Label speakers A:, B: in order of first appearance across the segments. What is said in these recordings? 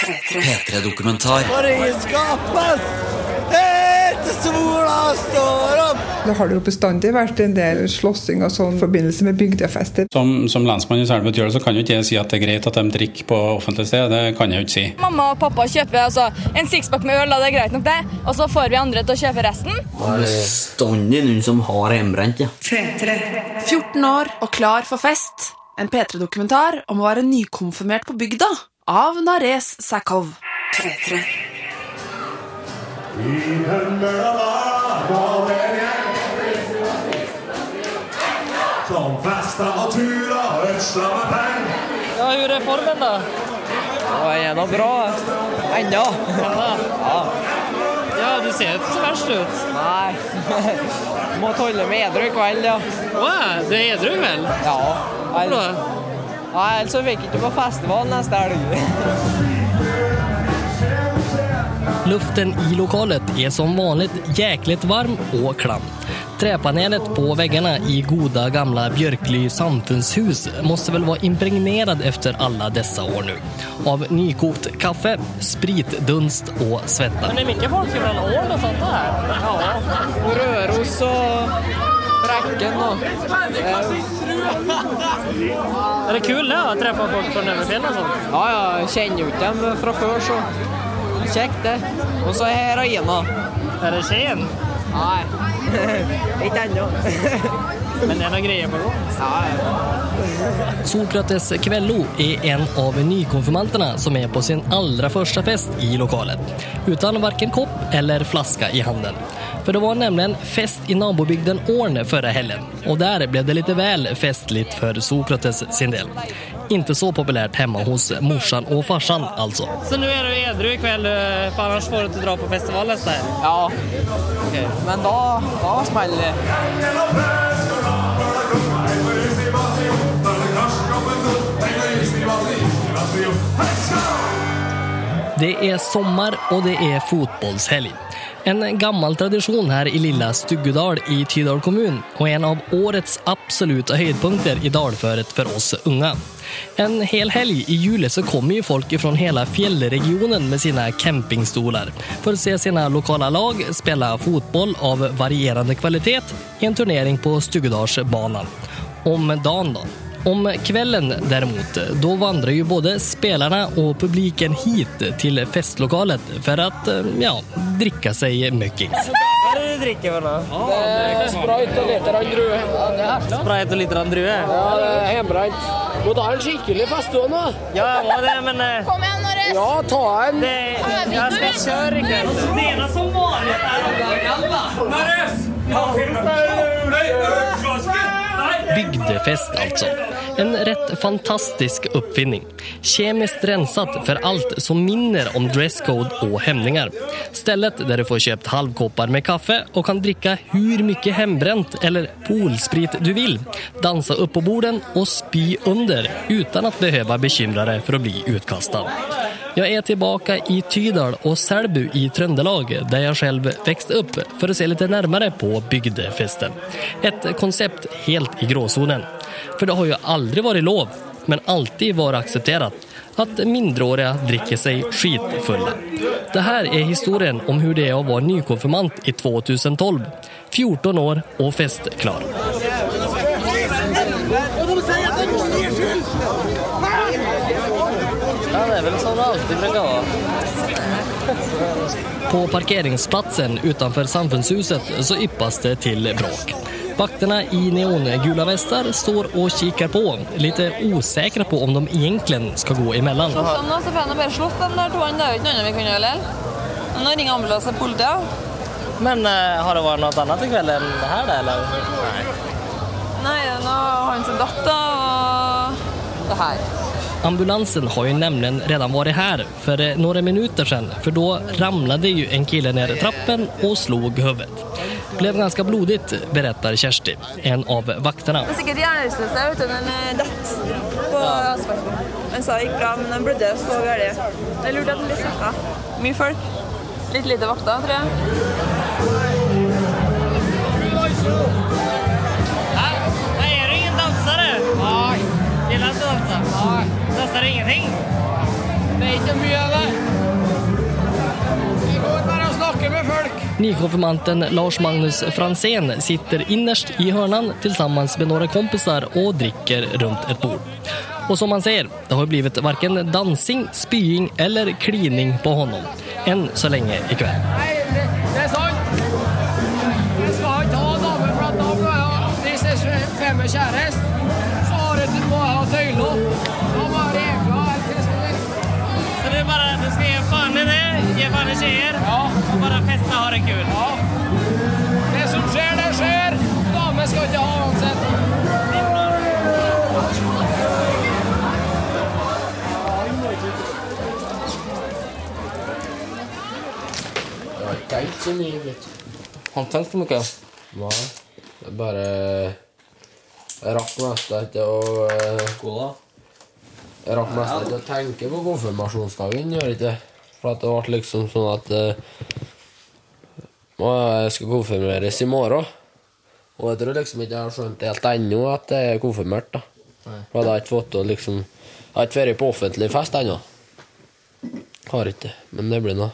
A: P3-dokumentar.
B: Det har det jo bestandig vært en del slåssing og sånn i forbindelse med bygdefester.
C: Som, som lensmann i Selbu Tjøle så kan jo ikke jeg si at det er greit at de drikker på offentlig sted. Det kan jeg jo ikke si.
D: Mamma og pappa kjøper altså, en sixpack med øl, og det er greit nok det. Og så får vi andre til å kjøpe resten.
A: Bestandig noen som har hjemmebrent, ja.
E: 14 år og klar for fest. En P3-dokumentar om å være nykonfirmert på bygda av Nares Sakov.
F: Som fester og turer og ødsler med penger.
G: Ja, hur er formen da? Ja, är nog bra. Ennå. Ja. Ja, du ser ikke så verst ut. Nei. Må holde meg edru i kveld, ja. Wow, du er edru i kveld? Ja. Hvorfor da? Nei, ellers så fikk jeg ikke på festival neste helg.
H: Luften i lokalet er som vanlig jæklig varm og klam. Träpanelet på väggarna i goda gamla Björkly samfundshus måste väl vara impregnerad efter alla dessa år nu. Av nykokt kaffe, spritdunst och svetta.
G: Men det är mycket folk från år och sånt här. Ja. Och Röros och Bräcken och... Är det kul det, treffe träffa folk fra Överfjäll och sånt? Ja, ja, Jeg kjenner jo ikke dem fra før, så... Kjekt det. Og så er Raina. Er det Skien? Nei. Ikke ennå. Men det er noe greier på gang? Ja,
H: Sokrates Kvello er en av nykonfirmantene som er på sin aller første fest i lokalet. Utan varken kopp eller flaska i handen. For det var nämligen fest i nabobygden Årn forrige helgen og der ble det litt vel festlig for Sokrates sin del. Inte så populært hjemme hos morsan og farsan altså.
G: Så nå er du edru i kveld, for annars får du ikke dra på festival neste helg? Ja. Okay. Men da, da smeller det.
H: Det er sommar og det er fotbollshelg. En gammel tradisjon her i lilla Stuggedal i Tydal kommun og en av årets absoluta høydepunkter i dalføret for oss unge. En hel helg i juli så kommer ju folk fra hele fjellregionen med sine campingstolar for å se sine lokale lag spille fotboll av varierende kvalitet i en turnering på Stuggedalsbanen. Om dagen då. Om kvällen däremot, då vandrar ju både spelarna och publiken hit till festlokalet för att, eh, ja, dricka sig mycket.
G: Hva er det du drikker for noe? det er Sprite og liter av drue. Sprite og liter av drue? Ja, det er hjemmebrent. Må ta en skikkelig fest du nå. Ja, jeg må det, men eh,
D: Kom igjen, Norris!
G: Ja, ta en. Det, jeg skal kjøre i kveld. Det er som vanlig
H: Bygdefest altså. En rett fantastisk oppfinning. Kjemisk renset for alt som minner om dresscode og hemninger. Stedet der du får kjøpt halvkopper med kaffe og kan drikke hvor mye hjemmebrent eller polsprit du vil, danse opp på bordet og spy under uten å behøve bekymre deg for å bli utkastad. Jag är tillbaka i Tydal och Selbu i Trøndelag, där jag själv växte upp för att se lite närmare på bygdefesten. Ett koncept helt i gråzonen. För det har ju aldrig varit lov, men alltid varit accepterat att mindreåriga dricker sig skitfulla. Det här är historien om hur det är att vara nykonfirmant i 2012. 14 år och festklar.
G: Er vel sånn det alltid bruker å
H: På parkeringsplatsen utenfor samfunnshuset så yppes det til bråk. Vakterna i neongula västar står och kikar på, lite osäkra på om de egentligen ska gå emellan.
D: Sånn, da, så får jeg nå bare slått de der to. Det er jo ikke noe annet vi kan gjøre, eller? Nå ringer ambulanse politiet.
G: Men uh, har det vært noe annet i kveld enn det her, da, eller? Nei.
D: Nei, nå har han sin datter og det her.
H: Ambulansen har ju nämligen redan varit här för noen några minuter sedan för då ramlade ju en kille ner trappen och slog huvudet. Blev ganska blodigt, berättar Kersti, en av vakterna.
D: Det er sikkert hjernerystelse, vet du. Den dett på asfalten. Den sa det gikk bra, men den blødde så gærent. Det er lurt at den blir sjekka. Mye folk. Litt lite vakter, tror jeg.
G: Ingen dansere? du altså? Ja. Danser ingenting? Det er ikke mye, det. Det går bare å snakke med folk.
H: Nykonfirmanten Lars Magnus Fransén sitter innerst i hörnan tillsammans med noen kompisar og dricker rundt et bord. Og som man ser, det har blitt varken dansing, spying eller klining på honom. enn så lenge i
G: Nei,
H: fan det skjer.
G: Ja.
H: bare bara festa och ha det kul.
G: ja. Det som skjer, det skjer. Damer skal ikke ha uansett.
I: Jeg tenkt så mye, vet du.
A: Har du tenkt så mye?
I: Nei, det er bare Jeg rakk nesten ikke å eh,
A: da.
I: Jeg rakk nesten ikke å tenke på konfirmasjonsdagen, gjør jeg ikke? For at det ble liksom sånn at eh, Jeg skal konfirmeres i morgen. Og jeg tror liksom ikke jeg har skjønt helt ennå at jeg er konfirmert. da. For jeg har ikke fått liksom Jeg har ikke vært på offentlig fest ennå. Har ikke, men det blir noe.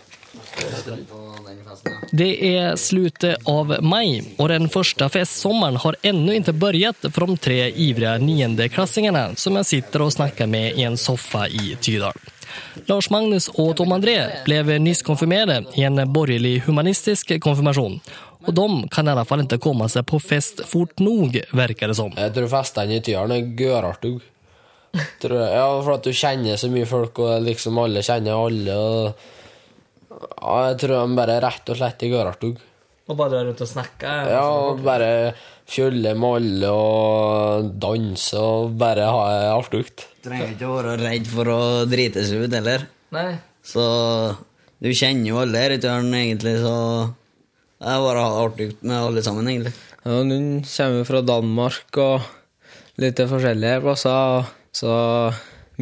H: Det er slutet av mai, og den første festsommeren har ennå ikke begynt for de tre ivrige niendeklassingene som jeg sitter og snakker med i en soffa i Tydal. Lars Magnus og Tom André ble nyss konfirmert i en borgerlig humanistisk konfirmasjon. Og de kan i alla fall ikke komme seg på fest fort nok, virker det som.
I: Jeg tror festene i Tyren er gørartig. Ja, for at du kjenner så mye folk, og liksom alle kjenner alle. Og... Ja, jeg tror de bare rett og slett er
H: gørartig. Og bare rundt og snakker?
I: Ja, og bare fjolle med alle og danse og bare ha det artig.
A: Trenger ikke å være redd for å drite seg ut heller.
H: Nei.
A: Så du kjenner jo alle her i tørn, egentlig, så det er bare å ha det artig med alle sammen, egentlig.
J: Ja, Hun kommer fra Danmark og litt forskjellige plasser, så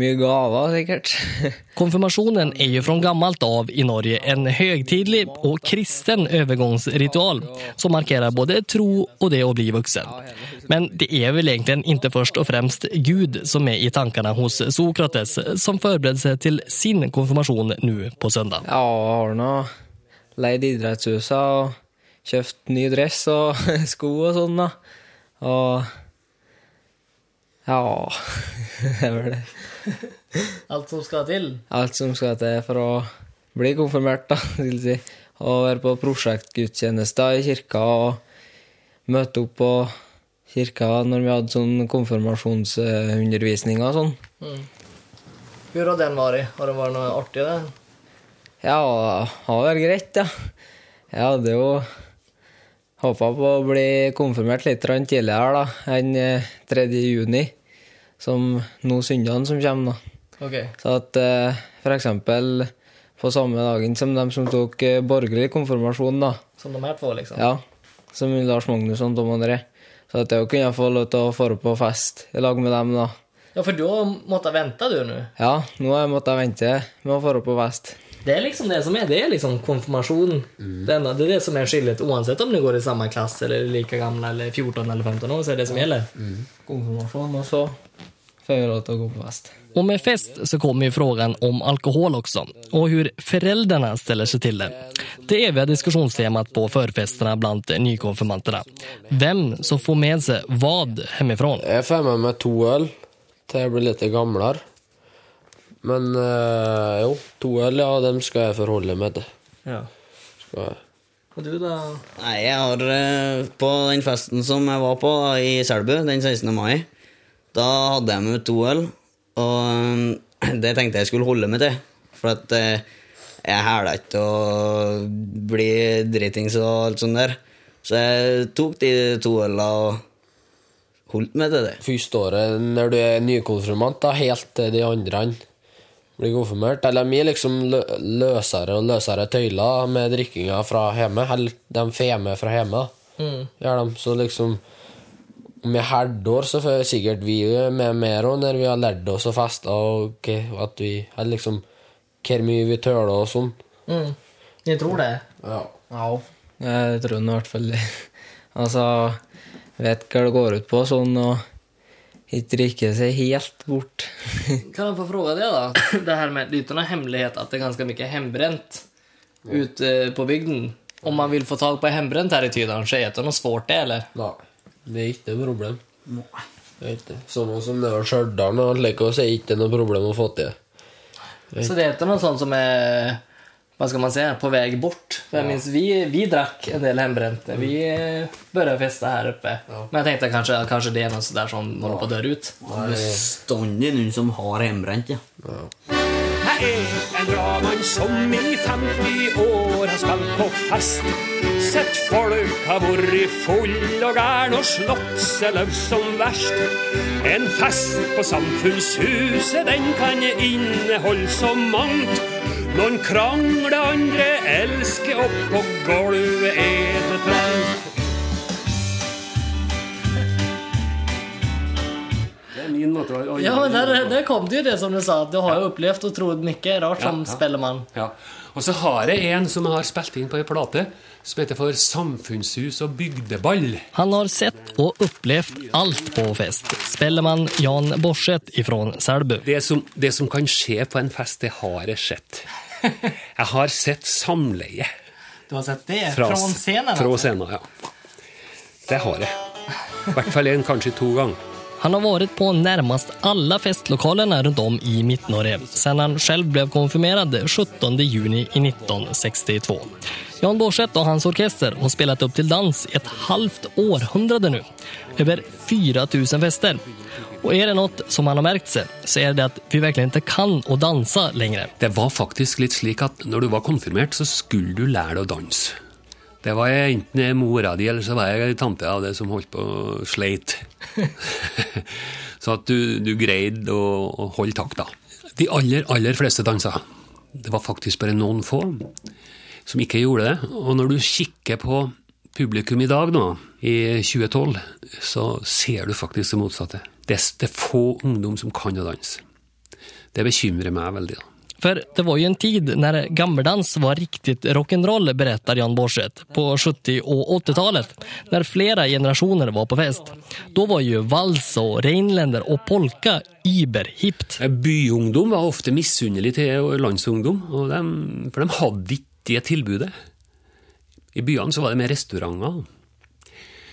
J: mye gaver sikkert.
H: Konfirmasjonen er jo fra gammelt av i Norge en høytidelig og kristen overgangsritual som markerer både tro og det å bli voksen. Men det er vel egentlig ikke først og fremst Gud som er i tankene hos Sokrates som forbereder seg til sin konfirmasjon nå på søndag.
J: Ja, har nå leid idrettshuset og kjøpt ny dress og sko og sånn, da. Og ja Det er vel det.
H: Allt som skal til?
J: Alt som skal til for å bli konfirmert, da, vil si. Og være på prosjektgudstjenester i kirka og møte opp på kirka når vi hadde sånn konfirmasjonsundervisning og sånn.
H: Hur har den varit? Har det vært noe artig, det?
J: Ja, det har vært greit, ja. Jeg hadde jo håpa på å bli konfirmert litt tidligere, da, enn eh, 3. juni, som nå syndene som kommer, da.
H: Okay.
J: Så at eh, for eksempel på samme dagen som de som tok eh, borgerlig konfirmasjon, da,
H: Som de her två liksom?
J: ja, som Lars Magnus og Tom André, så at jeg kunne få lov til å få på fest i lag med dem, da.
H: Ja, for da måtte jeg vente, du nå?
J: Ja, nå har jeg måttet vente med å få på fest.
H: Det er liksom det som er. det er liksom konfirmation. Det, er det er det som er skillet, uansett om du går i samme klasse eller like gammel, eller 14 eller 15 år så er det som gäller.
J: Konfirmasjon, og så lov å gå på fest.
H: Och med fest så kommer ju frågan om alkohol också och hur föräldrarna ställer sig till det. Det eviga diskussionstemat på förfesterna bland nykonfirmanterna. Vem som får med sig vad hemifrån.
I: Jeg får med meg to øl til jeg blir litt gamlere. Men eh, jo, to øl, ja, dem skal jeg forholde meg til.
H: Ja.
I: Skal jeg.
H: Och du da?
A: Nei, jeg har eh, På den festen som jeg var på da, i Selbu den 16. mai, da hadde jeg med to øl. Og eh, det tenkte jeg skulle holde meg til. For at eh, jeg hæla ikke å bli dritings og alt sånt der. Så jeg tok de to øla og holdt meg til det.
I: Første året når du er nykonfirmant, da, helt til de andre blir konfirmert. Eller de liksom løsere og løsere tøyler med drikkinga fra hjemme. Eller de får med fra hjemme. da. Gjør de. Så liksom om et halvt år så får sikkert vi med mer òg, når vi har lært oss å feste, og hva- at vi Eller liksom hvor mye vi tøler og sånn.
H: Mm. Jeg tror det?
I: Ja.
J: Ja, jeg tror nå i hvert fall det. Altså, vet hva det går ut på sånn, og ikke drikke seg helt bort.
H: Kan jeg få fråga det da? Det her med, någon hemlighet att det er ganske mye hembränt ute på bygden. Om man vil få tag på hjemmebrent her i Tydalen så er det noe svårt det eller?
I: Nei, det er ikke noe problem. Sånn som det var Stjørdal og så er det ikke noe problem å få til.
H: Så det er ikke noe sånt som er hva skal man si, på vei bort? For jeg ja. minns, vi, vi drakk en del hembränt när vi å feste her oppe. Ja. Men jeg tenkte kanskje, kanskje det er noe der som holder på å dø ut.
A: Bestandig noen som har hjemmebrent, ja.
F: Jeg er en bra mann som i 50 år har spilt på fest. Sett folk har vært full og gæren og slått seg løs som verst. En fest på Samfunnshuset, den kan inneholde så mangt. Noen krangler, andre elsker, opp på gulvet er det trangt.
H: Ja, men der, der kom det jo det som du sa, att du har jo opplevd og trodd mye rart som
K: Ja, ja.
H: spelleman.
K: Ja. Og så har jeg en som jeg har spilt inn på ei plate, som heter for Samfunnshus og bygdeball.
H: Han har sett og opplevd alt på fest. spellemann Jan Borseth ifrån Selbu.
K: Det som, det som kan skje på en fest, det har jeg sett. Jeg har sett samleie.
H: Du har sett det?
K: Fra-
H: Från scenen?
K: Fra scenen, ja. Det har jeg. I hvert fall en, kanskje to ganger.
H: Han har varit på närmast alla festlokalerna runt om i Mittnorge sedan han själv blev konfirmerad 17 juni 1962. Jan Borset och hans orkester har spelat upp till dans i ett halvt århundrade nu. Över 4 000 fester. Og er det noe som han har merket seg, så er det at vi virkelig ikke kan å danse lenger.
K: Det var faktisk litt slik at når du var konfirmert, så skulle du lære deg å danse. Det var enten mora di, eller så var jeg tante av det som holdt på å sleit. så at du, du greide å, å holde takta. De aller, aller fleste dansa. Det var faktisk bare noen få som ikke gjorde det. Og når du kikker på publikum i dag, nå, i 2012, så ser du faktisk det motsatte. Det er få ungdom som kan å danse. Det bekymrer meg veldig. da.
H: För det var jo en tid når gammeldans var riktig rock'n'roll, berättar Jan Borseth, på 70 og 80-tallet, når flere generasjoner var på fest. Da var jo vals og reinlender og polka iberhipt.
K: Byungdom var ofte misunnelig til landsungdom, dem- for de hadde ikke det tilbudet. I byene så var det mer restauranter.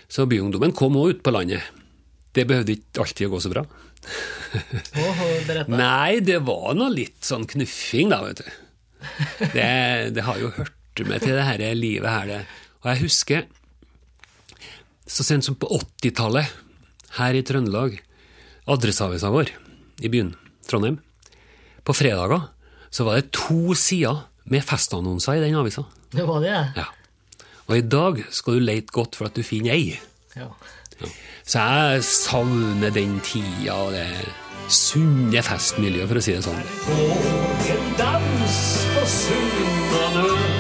K: Så byungdommen kom òg ut på landet. Det behøvde ikke alltid å gå så bra. Nei, det var nå litt sånn knuffing, da, vet du. Det, det har jo hørt med til det her livet her, det. Og jeg husker så sent som på 80-tallet, her i Trøndelag, adresseavisa vår i byen, Trondheim, på fredager så var det to sider med festannonser i den avisa.
H: Det var det?
K: Ja. Og i dag skal du leite godt for at du finner ei.
H: Ja.
K: Så jeg savner den tida og det sunne festmiljøet, for å si det sånn.
F: Dans på der.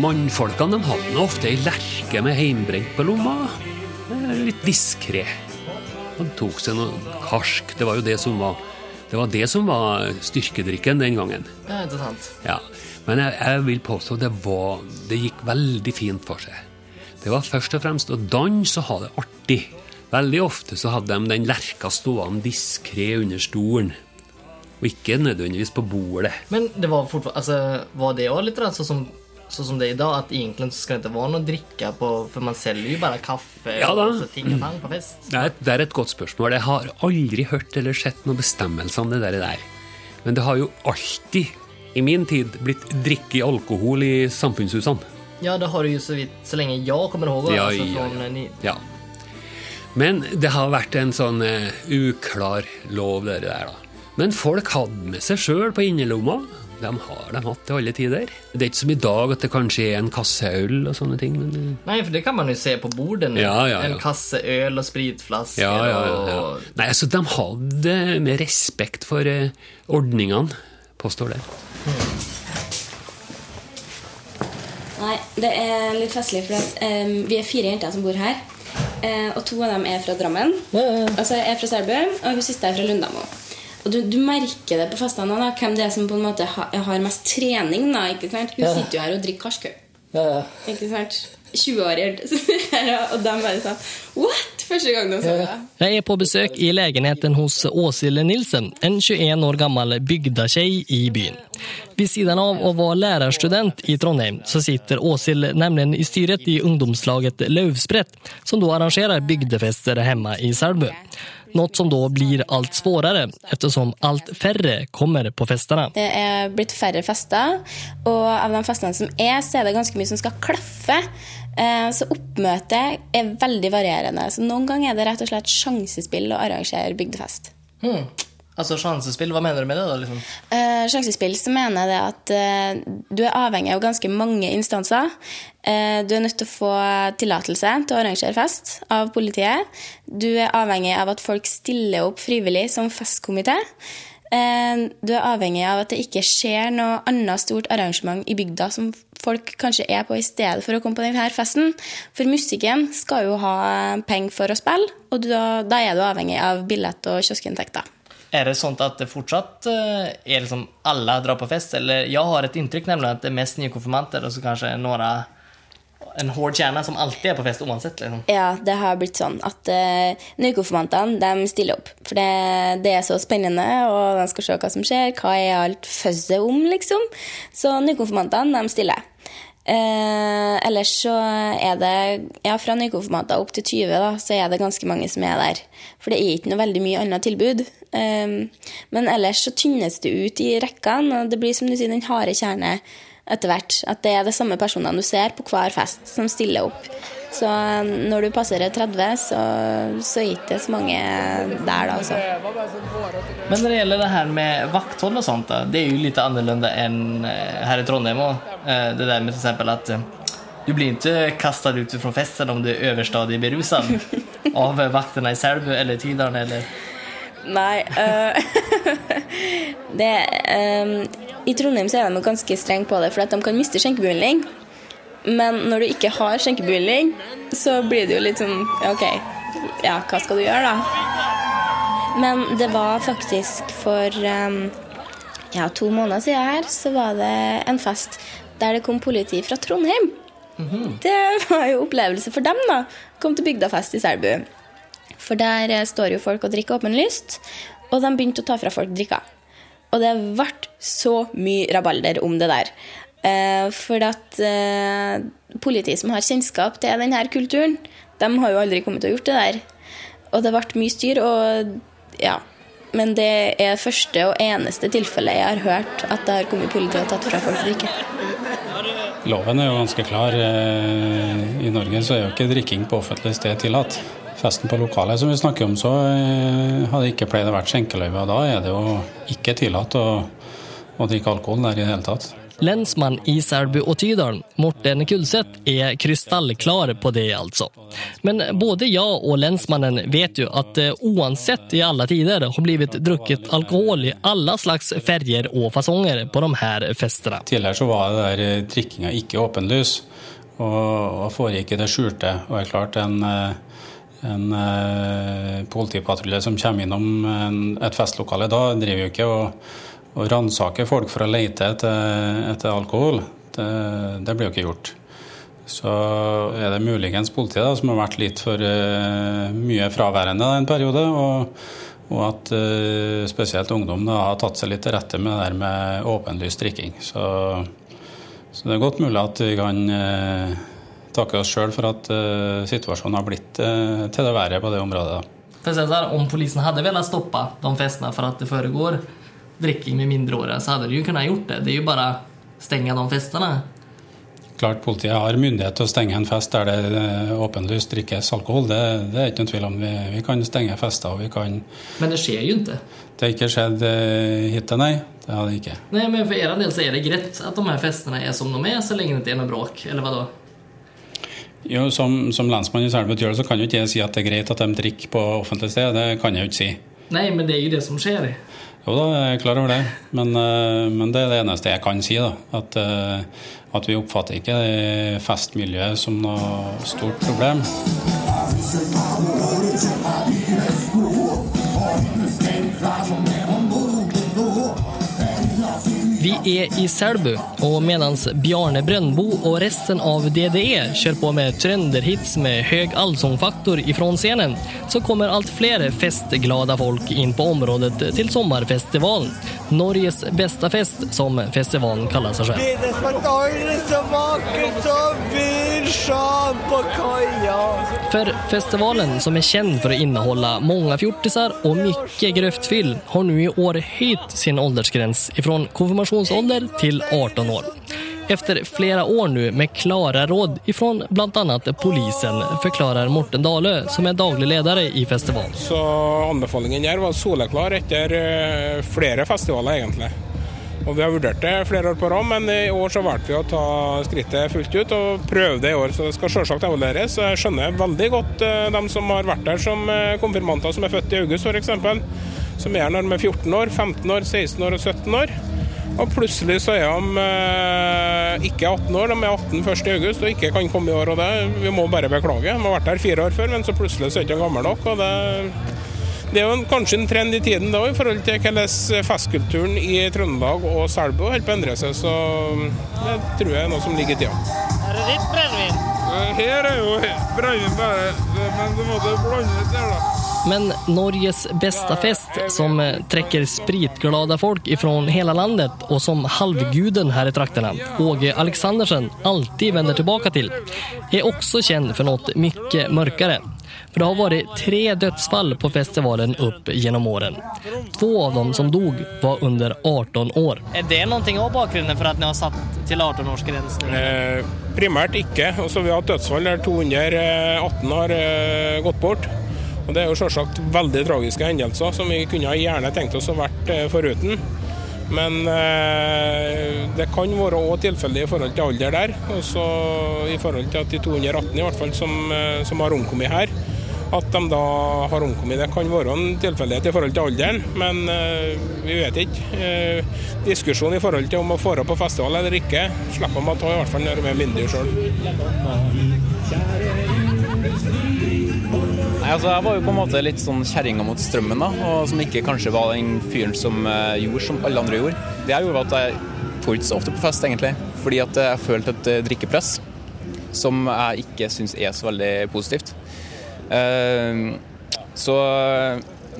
K: Mannfolkene de hadde ofte ei lerke med heimbrent på lomma. Litt diskré. Han tok seg noe karsk. Det var jo det som var, det var, det som var styrkedrikken den gangen.
H: Det er sant.
K: Ja, Men jeg, jeg vil påstå det, var, det gikk veldig fint for seg. Det var først og fremst å danse og ha det artig. Veldig ofte så hadde de den lerka stående diskré under stolen. Og ikke nødvendigvis på bordet.
H: Men det var fortfarande, alltså var det òg litt sånn som, sånn som det är idag, att egentligen så skal det ikke være noe å drikke på, for man selger jo bare kaffe
K: Ja da.
H: ting og tang på fest.
K: Det er, et, det er et godt spørsmål. Jeg har aldri hørt eller sett noen bestemmelse om det der. Men det har jo alltid, i min tid, blitt drikke alkohol i samfunnshusene.
H: Ja, det har det jo så, vidt så lenge jeg kommer ihåg.
K: Ja,
H: alltså,
K: ja,
H: från, eh, Ni,
K: Ja. Men det har vært en sånn uh, uklar lov, det der, da. Men folk hadde med seg sjøl på innerlomma. De har de hatt til alle tider. Det er ikke som i dag at det kanskje er en kasse øl og sånne ting. Men
H: Nei, for det kan man jo se på bordene. Ja,
K: Ja, ja,
H: En
K: ja.
H: kasse øl og spritflasker
K: ja, ja, ja, ja.
H: Och...
K: Nei, altså, de hadde med respekt for eh, ordningene, påstår det.
L: Nei, det er litt festlig, for at, um, vi er fire jenter som bor her. Uh, og to av dem er fra Drammen. Altså, jeg er fra Selbu, og hun siste er fra Lundamo. Og du, du merker det på festene da, hvem det er som på en måte ha, har mest trening. da, ikke sant? Hun
H: Ja.
L: sitter jo her og drikker karskø.
H: Ja, ja.
L: Ikke sant? 20 år gjort Og de bare sånn What?! Første gang de så det.
H: Jeg er på besøk i legenheten hos Åshild Nilsen, en 21 år gammel bygdakjei i byen. Ved siden av å være lærerstudent i Trondheim så sitter Åshild nemlig i styret i ungdomslaget Løvsprett, som da arrangerer bygdefester hjemme i Selbu. Något som da blir alt svårare eftersom alt færre kommer på festene.
L: Det er blitt færre fester, og av de festene som er, så er det ganske mye som skal klaffe. Eh, Så oppmøtet er veldig varierende. Så noen ganger er det rett og slett sjansespill å arrangere bygdefest.
G: Hmm. Altså sjansespill, hva mener du med det? da? liksom?
L: Eh, sjansespill så mener jeg det at eh, du er avhengig av ganske mange instanser. Eh, du er nødt til å få tillatelse til å arrangere fest av politiet. Du er avhengig av at folk stiller opp frivillig som festkomité. Eh, du er avhengig av at det ikke skjer noe annet stort arrangement i bygda som folk kanskje er på i stedet for å komme på denne festen. For musikken skal jo ha penger for å spille, og da, da er du avhengig av billett- og kioskinntekter.
G: Er det sånn at det fortsatt eh, er liksom alle drar på fest? Eller jeg har et inntrykk nemlig at det er mest nykonfirmanter og så kanskje noen en hård kjerne som alltid er på fest uansett. liksom.
L: Ja, det har blitt sånn at uh, nykonfirmantene stiller opp. For det, det er så spennende, og de skal se hva som skjer. Hva er alt føzet om, liksom? Så nykonfirmantene stiller. Eh, ellers så er det ja, fra nykonfirmanter opp til 20, da, så er det ganske mange som er der. For det er ikke noe veldig mye annet tilbud. Eh, men ellers så tynnes det ut i rekkene, og det blir som du sier, den harde kjerne etter hvert. At det er de samme personene du ser på hver fest, som stiller opp. Så eh, når du passerer 30, så, så er det ikke så mange der, da. Altså.
G: Men når det gjelder det her med vakthold og sånt, da, det er jo litt annerledes enn eh, her i Trondheim òg. Det der med f.eks. at eh, du blir ikke kastet ut fra festen om du er overstadig berusa av vaktene i Selbu eller Tydalen eller
L: Nei Uh, det, eh, I Trondheim så er de ganske strenge på det, for at de kan miste skjenkebevilling. Men når du ikke har skjenkebevilling, så blir det jo litt sånn OK, ja, hva skal du gjøre, da? Men det var faktisk for um, ja, to måneder siden her, så var det en fest der det kom politi fra Trondheim. Det var jo opplevelse for dem, da. Kom til bygdafest i Selbu. For der eh, står jo folk og drikker åpenlyst, og de begynte å ta fra folk drikka. Og det ble så mye rabalder om det der. Eh, for at eh, politi som har kjennskap til denne kulturen, de har jo aldri kommet til å gjort det der. Og det ble mye styr, og ja. Men det er første og eneste tilfellet jeg har hørt at det har kommet politi og tatt fra folk drikke.
C: Loven er jo ganske klar. Eh, I Norge så er jo ikke drikking på offentlig sted tillatt. Festen på lokalet som vi snakker om, så hadde ikke pleid å vært skjenkeløyve. Da er det jo ikke tillatt å, å drikke alkohol der i det hele tatt.
H: Lensmann i Selbu og Tydalen, Morten Kulseth, er krystallklar på det altså. Men både jeg og lensmannen vet jo at det oansett i alle tider har blitt drukket alkohol i alle slags ferger og fasonger på de her festene.
C: Tidligere så var det der eh, drikkinga ikke åpenlys, og, og foregikk i det skjulte. Og det er klart en, eh, en eh, politipatrulje som kommer innom et festlokale da, driver jo ikke og, og ransake folk for å lete etter, etter alkohol. Det, det blir jo ikke gjort. Så er det muligens politiet da, som har vært litt for uh, mye fraværende en periode. og og at uh, spesielt ungdom da, har tatt seg litt til rette med det der med åpenlys drikking. Så, så det er godt mulig at vi kan uh, takke oss sjøl for at situasjonen har blitt til det verre på det området. Da.
G: For å si det sånn, Om polisen hadde villet stoppe de festene for at det foregår drikking med mindreårige, så hadde de jo kunnet gjort det. Det er jo bare å stenge de festene.
C: Klart Politiet har myndighet til å stenge en fest der det eh, åpenlyst drikkes alkohol. Det, det er ikke noen tvil om. Vi, vi kan stenge fester. og vi kan...
G: Men det skjer jo ikke.
C: Det har ikke skjedd eh, hittil, nei. Det har det ikke.
G: Nei, men For deres del så er det greit at de her festene er som de er, så lenge det ikke er noe bråk. Eller hva da?
C: Jo, Som, som lensmann i Selbu så kan jo ikke jeg si at det er greit at de drikker på offentlig sted. Det kan jeg jo ikke si.
G: Nei, men det er jo det som skjer.
C: Jo da, jeg er klar over det. Men, eh, men det er det eneste jeg kan si. da. At, eh, at vi oppfatter ikke festmiljøet som noe stort problem.
H: Vi er i Selbu og mens Bjarne Brøndbo og resten av DDE kjører på med trønderhits med høy allsangfaktor ifrån scenen så kommer alt flere festglada folk in på området til sommarfestivalen. Norges bästa fest som festivalen kallar sig själv.
M: Det är så vackert som byrsan på kaja.
H: För festivalen, som är känd för att innehålla många fjortisar och mycket gröftfyll, har nu i år höjt sin åldersgräns ifrån konfirmationsålder till 18 år. Efter flera år nu med klara råd ifrån bland annat polisen, förklarar Morten Dale som är daglig ledare i festivalen.
N: Så anbefalingen her var soleklar etter eh, flere festivaler, egentlig. Og Vi har vurdert det flere år på rad, men i år så valgte vi å ta skrittet fullt ut og prøve det i år. Så det skal selvsagt evalueres. Jeg skjønner veldig godt de dem som har vært der som eh, konfirmanter som er født i august f.eks. Som er her når de er 14 år, 15 år, 16 år og 17 år. Og plutselig så er de eh, ikke 18 år, de er 18 først i august og ikke kan komme i år. og det, Vi må bare beklage. De har vært her fire år før, men så plutselig så er de ikke gamle nok. og det det er jo kanskje en trend i tiden da, i forhold til hvordan festkulturen i Trøndelag og Selbu holder på å endre seg. Så det tror jeg er noe som ligger i tida.
M: Er det ditt brennevin?
N: Her er jo brennevin bare, men du måtte blande litt her, da.
H: Men Norges bästa fest som trekker spritglada folk ifrån hele landet og som halvguden her i trakterna, Åge Aleksandersen, alltid vender tilbake til, er også kjent for noe mye mørkere. For det har vært tre dødsfall på festivalen opp gjennom åren. Två av dem som dog var under 18 år.
G: Er det noe av bakgrunnen for at ni har satt til 18-årsgrensen?
N: Eh, primært ikke. Og vi har hatt dødsfall der 218 har eh, gått bort. Og Det er jo selvsagt veldig tragiske hendelser som vi kunne gjerne tenkt oss å vært eh, foruten. Men eh, det kan være også tilfeldig i forhold til alder der. Og så i forhold til at de 218 i hvert fall som, eh, som har omkommet her, at de da har omkommet. Det kan være en tilfeldighet i forhold til alderen, men vi vet ikke. Diskusjon i forhold til om å dra på festival eller ikke, slipper man å ta i hvert fall når de er myndige sjøl.
O: Altså Jeg var jo på en måte litt sånn kjerringa mot strømmen, da, og som ikke kanskje var den fyren som uh, gjorde som alle andre gjorde. Det jeg gjorde var at jeg dro ikke så ofte på fest, egentlig, fordi at jeg følte et eh, drikkepress som jeg ikke syns er så veldig positivt. Uh, Så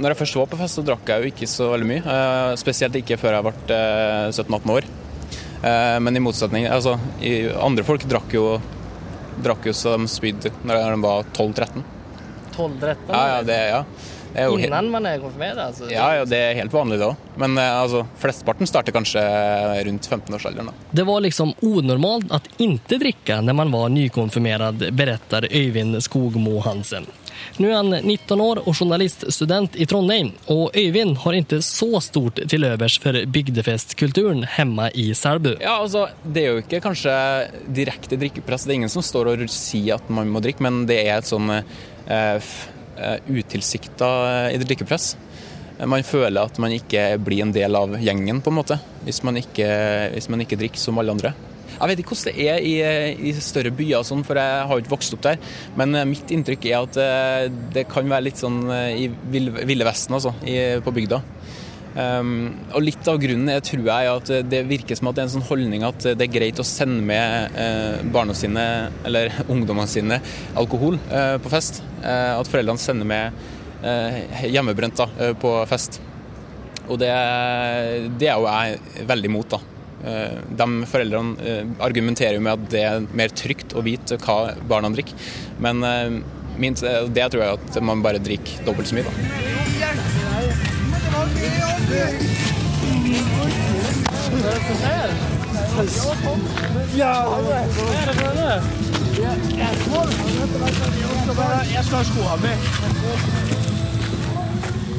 O: når jeg først var på fest, så drakk jeg jo ikke så veldig mye. Uh, Spesielt ikke før jeg ble eh, 17-18 år. Men i motsetning altså, Andre folk drakk jo, drakk jo så de spydde når de var 12-13.
G: 12-13?
O: Ja, ja, det, ja. Det er jo
G: Innan man er konfirmert? Altså.
O: Ja, ja, det er helt vanlig det òg. Men eh, altså, flesteparten starter kanskje rundt 15-årsalderen. da.
H: Det var liksom onormalt at ikke drikke når man var nykonfirmert, beretter Øyvind Skogmo Hansen. Nå er han 19 år og journaliststudent i Trondheim og Øyvind har ikke så stort til overs for bygdefestkulturen hemma i Selbu.
O: Ja, altså, Det er jo ikke kanskje direkte drikkepress. Det er ingen som står og sier at man må drikke, men det er et sånn eh, utilsikta eh, drikkepress. Man føler at man ikke blir en del av gjengen, på en måte, hvis man ikke, hvis man ikke drikker som alle andre. Jeg vet ikke hvordan det er i, i større byer, sånn, for jeg har jo ikke vokst opp der. Men eh, mitt inntrykk er at eh, det kan være litt sånn eh, i Ville Vesten, altså, på bygda. Um, og litt av grunnen er, tror jeg at det virker som at det er en sånn holdning at det er greit å sende med eh, barna sine, eller ungdommene sine, alkohol eh, på fest. Eh, at foreldrene sender med eh, hjemmebrent da, eh, på fest. Og det, det er jo jeg veldig imot, da. Eh, De foreldrene argumenterer jo med at det er mer trygt å vite hva barna drikker. Men min, det tror jeg at man bare drikker dobbelt så mye, da.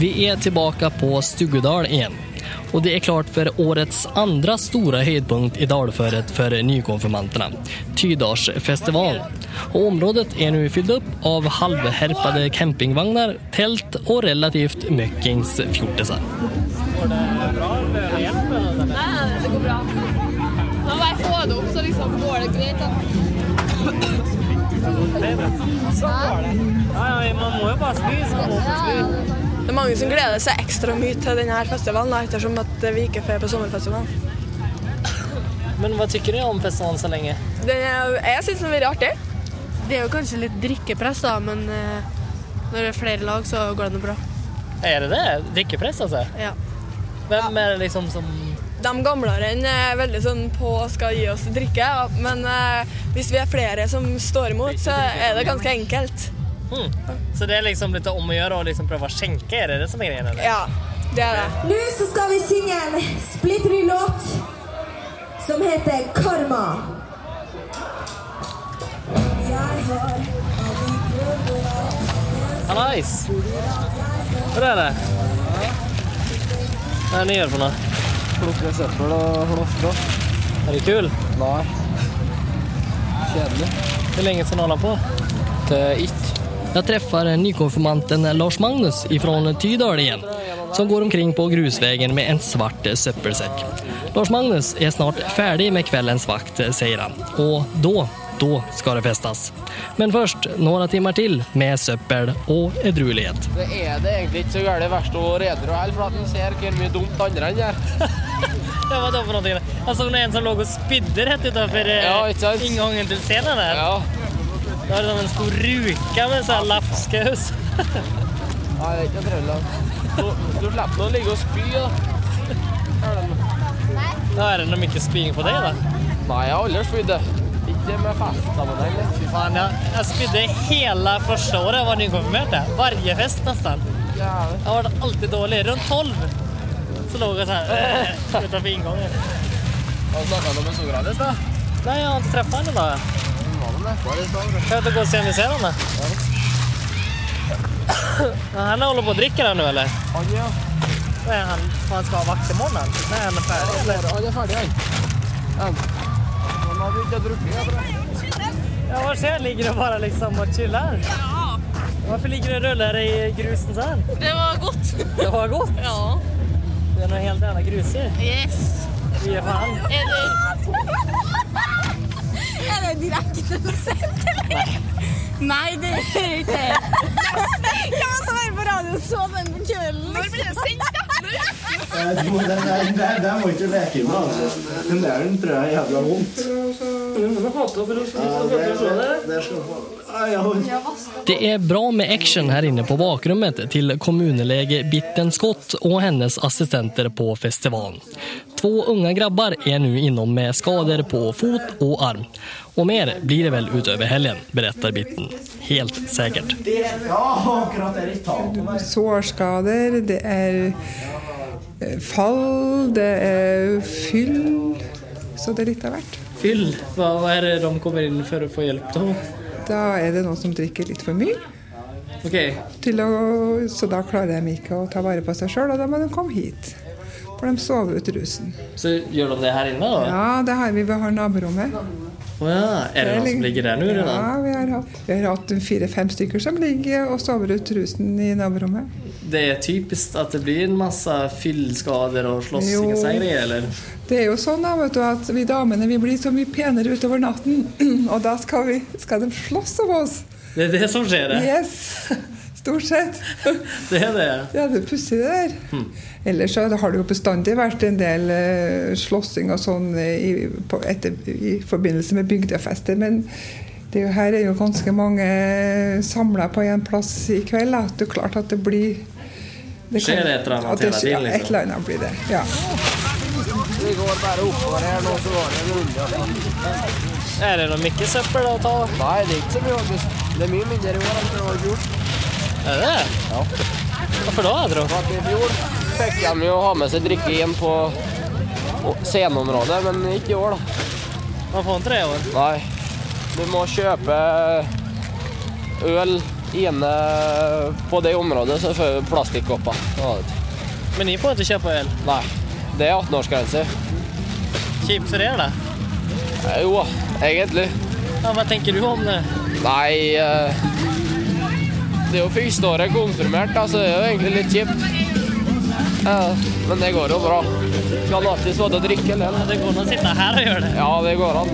H: Vi er tilbake på Stugudal igjen. Og det er klart for årets andre store høydepunkt i dalføret for nykonfirmantene, Tydalsfestivalen. Och området är nu fyllt upp av halvhärpade campingvagnar, tält och relativt møkkings fjortisar.
D: Det går bra. Nå må jeg få det opp, så liksom går det greit.
G: Sånn går det. Ja, ja, man må jo bare spise. Man må få spise.
P: Det er mange som gleder seg ekstra mye til denne festivalen, da, ettersom at vi ikke får på sommerfestivalen.
M: Men hva tykker du om festivalen så lenge?
P: Er, jeg syns den har vært artig.
Q: Det er jo kanskje litt drikkepress, da, men eh, når det er flere lag, så går det noe bra.
M: Er det det? Drikkepress, altså?
Q: Ja.
M: Hvem er det liksom som
P: De gamlere er veldig sånn på skal gi oss drikke, men eh, hvis vi er flere som står imot, så er det ganske enkelt.
M: Hmm. Så det er liksom litt om å gjøre å liksom prøve å skjenke? Er det det som er greia?
P: Ja, det er det.
R: Nå så skal vi synge en splitter ny låt som heter Karma.
M: Hallais! Hva er det? Hva er det ni gjør for noe?
S: Plukker søppel og lofte.
M: Er du kul?
S: Nei. Kjedelig.
M: Hvor lenge skal du holde på?
S: Til ikke.
M: Jeg treffer nykonfirmanten Lars Magnus fra Tydal igjen, som går omkring på grusveien med en svart søppelsekk. Lars Magnus er snart ferdig med kveldens vakt, sier han. og då, då ska det festas. Men först några timmar till med söppel och edruelighet.
I: Det er det egentlig ikke så gærent verst å redre heller, for at en ser hvor mye dumt andre enn gjør.
M: Ja, vad då för någonting? Alltså det är en som låg och spydde rätt utanför eh,
I: Ja, inte
M: ingången till scenen där.
I: Ja.
M: Det var som en stor ruka med sån här lapskaus.
I: Nei, det er ikke trøbbel. Du, du slipper nå å ligge og spy, da.
M: Da er det nog mycket spying på deg, da?
I: Nei, jeg har aldri spydd det. Ikke med festsammenheng.
M: Fy faen, ja. Jeg spydde hele første året jeg var nykonfirmert. Hver Varje fest nesten. Jeg var alltid dårlig. Rundt 12 så lå jeg så utenfor inngangen. Hva
I: snakka du med Sokrates, da?
M: Nei, Jeg har inte träffat henne då.
I: Var det nedpå i stad?
M: Kan jag gå og se om vi ser henne? Ja, han holder på å drikke den nå, eller?
I: Han, ja.
M: Han? Vad han ska ha vakt i morgen? Han är färdig?
I: Han er ferdig, han. Han har ikke drukket.
M: Ja, hva ser jag? Ligger du bare liksom og chiller?
Q: Ja.
M: Hvorfor ligger du och rullar i grusen sånn?
Q: Det var godt.
M: Det var godt?
Q: Ja.
M: Det er noe helt jävla gruser.
Q: Yes.
M: Ge faen.
Q: Er det Er det direkte sendt, eller? Nei, det er ikke det. Jeg som hører på radio så den på kvelden? Når blir det sendt, da?
T: Det må ikke leke med, altså. Den der den tror jeg er jævla vondt.
M: Det er bra med action her inne på bakrummet til kommunelege Bitten Skott og hennes assistenter på festivalen. Två unga grabbar er nå innom med skader på fot og arm. Og mer blir det vel utover helgen, beretter Bitten. Helt
T: sikkert. Er.
B: Sårskader, det er fall, det er fyll. Så det er litt av hvert.
M: Fyll, Hva er det de kommer inn for å få hjelp til?
B: Da er det noen som drikker litt for mye.
M: Okay.
B: Til å, så da klarer de ikke å ta vare på seg sjøl, og da må de komme hit. For de sover ut rusen.
M: Så gjør de det her inne da?
B: Ja, det har vi. Vi har naborommet.
M: Oh, ja, Er det noen som ligger der nå?
B: Ja, vi har hatt, vi har hatt fire-fem stykker som ligger og sover ut rusen i naborommet.
M: Det er typisk at det blir en masse fyllskader og slåssing og seire, eller?
B: Det er jo sånn da, vet du, at vi damene vi blir så mye penere utover natten, og da skal, vi, skal de slåss om oss.
M: Det er det som skjer, det?
B: Yes, stort sett.
M: Det er det?
B: Ja, det er pussig det der. Ellers så har det jo bestandig vært en del uh, slåssing og sånn i, på, etter, i forbindelse med bygdefester, men det er her er jo ganske mange samla på en plass i kveld. At det er klart at det blir
M: Skjer det et eller annet
B: det
M: hele
B: skjer-
M: tiden, liksom?
B: Et eller annet blir det, ja.
I: Er går bare oppover her nå, så var det en runde.
M: Det något mycket söppel ta?
I: Nei, det er ikke så mye. Det er mye mindre i år enn det var i fjor.
M: Er det?
I: Ja.
M: Hvorfor da,
I: For I fjor fikk de jo ha med seg drikke inn på sceneområdet, men ikke i år, da.
M: Man får ikke tre år?
I: Nei. Du må kjøpe øl inne på det området, så får du plastikkopper. Ja.
M: Men dere får ikke kjøpe øl?
I: Nei. Det er 18-årsgrense.
M: Kjipt for dere, da?
I: Eh, Jo, egentlig.
M: Ja, hva tenker du om det?
I: Nei eh, Det er jo første året konfirmert, da, så det er jo egentlig litt kjipt. Ja, men det går jo bra. Kan alltid stå og drikke eller?
M: Det går an å sitte her og gjøre det?
I: Ja, det går an.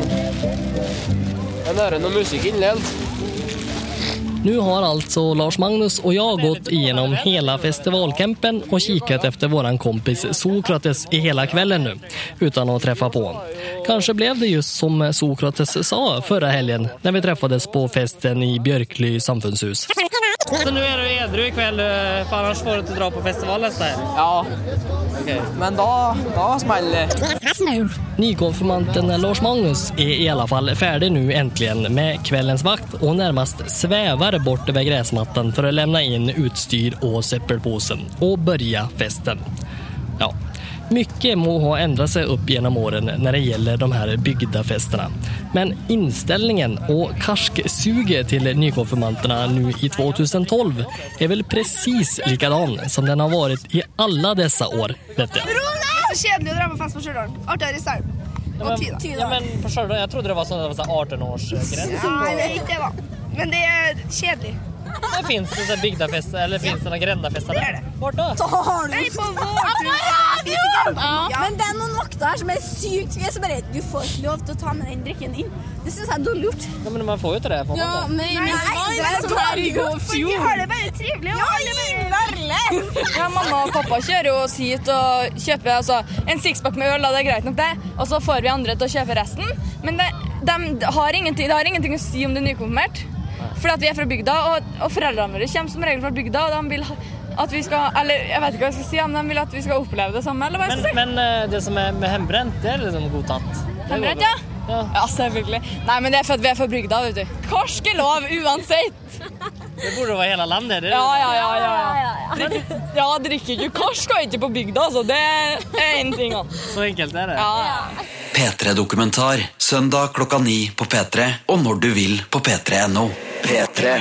I: Jeg hører noe musikk innlelt.
H: Nu har alltså Lars Magnus och jag gått igenom hela festivalcampen och kikat efter våran kompis Sokrates i hela kvällen nu, utan att träffa på Kanskje blev det just som Sokrates sa förra helgen när vi träffades på festen i Björkly samfundshus.
G: Så nå er du edru i kveld, for annars får du ikke dra på festival neste helg?
J: Ja. Men da, da smeller det.
H: Nykonfirmanten Lars Magnus er i alle fall ferdig nu endelig med kveldens vakt og nærmest svever bort ved gräsmattan for å lämna inn utstyr og søppelposen, og begynne festen. Ja, mycket må ha ändrat sig upp genom åren när det gäller de här bygda festerna. Men inställningen och karsksuget till nykonfirmanterna nu i 2012 är väl precis likadan som den har varit i alla dessa år, vet jag.
P: Så kjedelig å dra på fest på Stjørdal. Artigere i. Og ti.
G: Ja, men på Stjørdal, jeg trodde det var sånn det var sånn 18-årsgräns.
P: Nei, det er ikke det, da. Men det er kjedelig.
G: Det finns det så bygdafester, eller finns det er det. där? da? då?
P: Nei, på
Q: Ja. Men det er her som er sykt Jeg så bare Du får ikke lov til å ta med den drikken inn. Det syns jeg er dårlig gjort.
G: Ja, men man får jo til det.
Q: Ja, men, men,
P: Nei,
Q: det er dårlig i
P: For vi har det bare trivelig. Ja, alle bare-
D: Ja, mamma og pappa kjører jo oss hit og kjøper altså, en sixpack med øl, og det er greit nok det. Og så får vi andre til å kjøpe resten. Men det, de har ingenting, det har ingenting å si om du er nykonfirmert. Fordi at vi er fra bygda, og, og foreldrene våre kommer som regel fra bygda, og de vil ha- at vi skal Eller jeg vet ikke hva jeg skal si, men de vil at vi skal oppleve det samme, eller hva jeg
G: Men,
D: skal si.
G: men eh, det som er med hembrent, det er liksom godtatt.
D: Hembrent,
G: bra.
D: ja? Ja, selvfølgelig. Nei, men det er for at vi er fra bygda, vet du. Karsk er lov uansett.
G: Det burde være hele landet. Det
D: Ja,
G: Ja,
D: ja, ja. ja. Drikk, ja, drikker ikke korsk og ikke på bygda, altså. Det er én ting. Også.
G: Så enkelt er det.
D: Ja, ja.
U: P3-dokumentar søndag klokka ni på P3 og når du vil på p3.no. P3.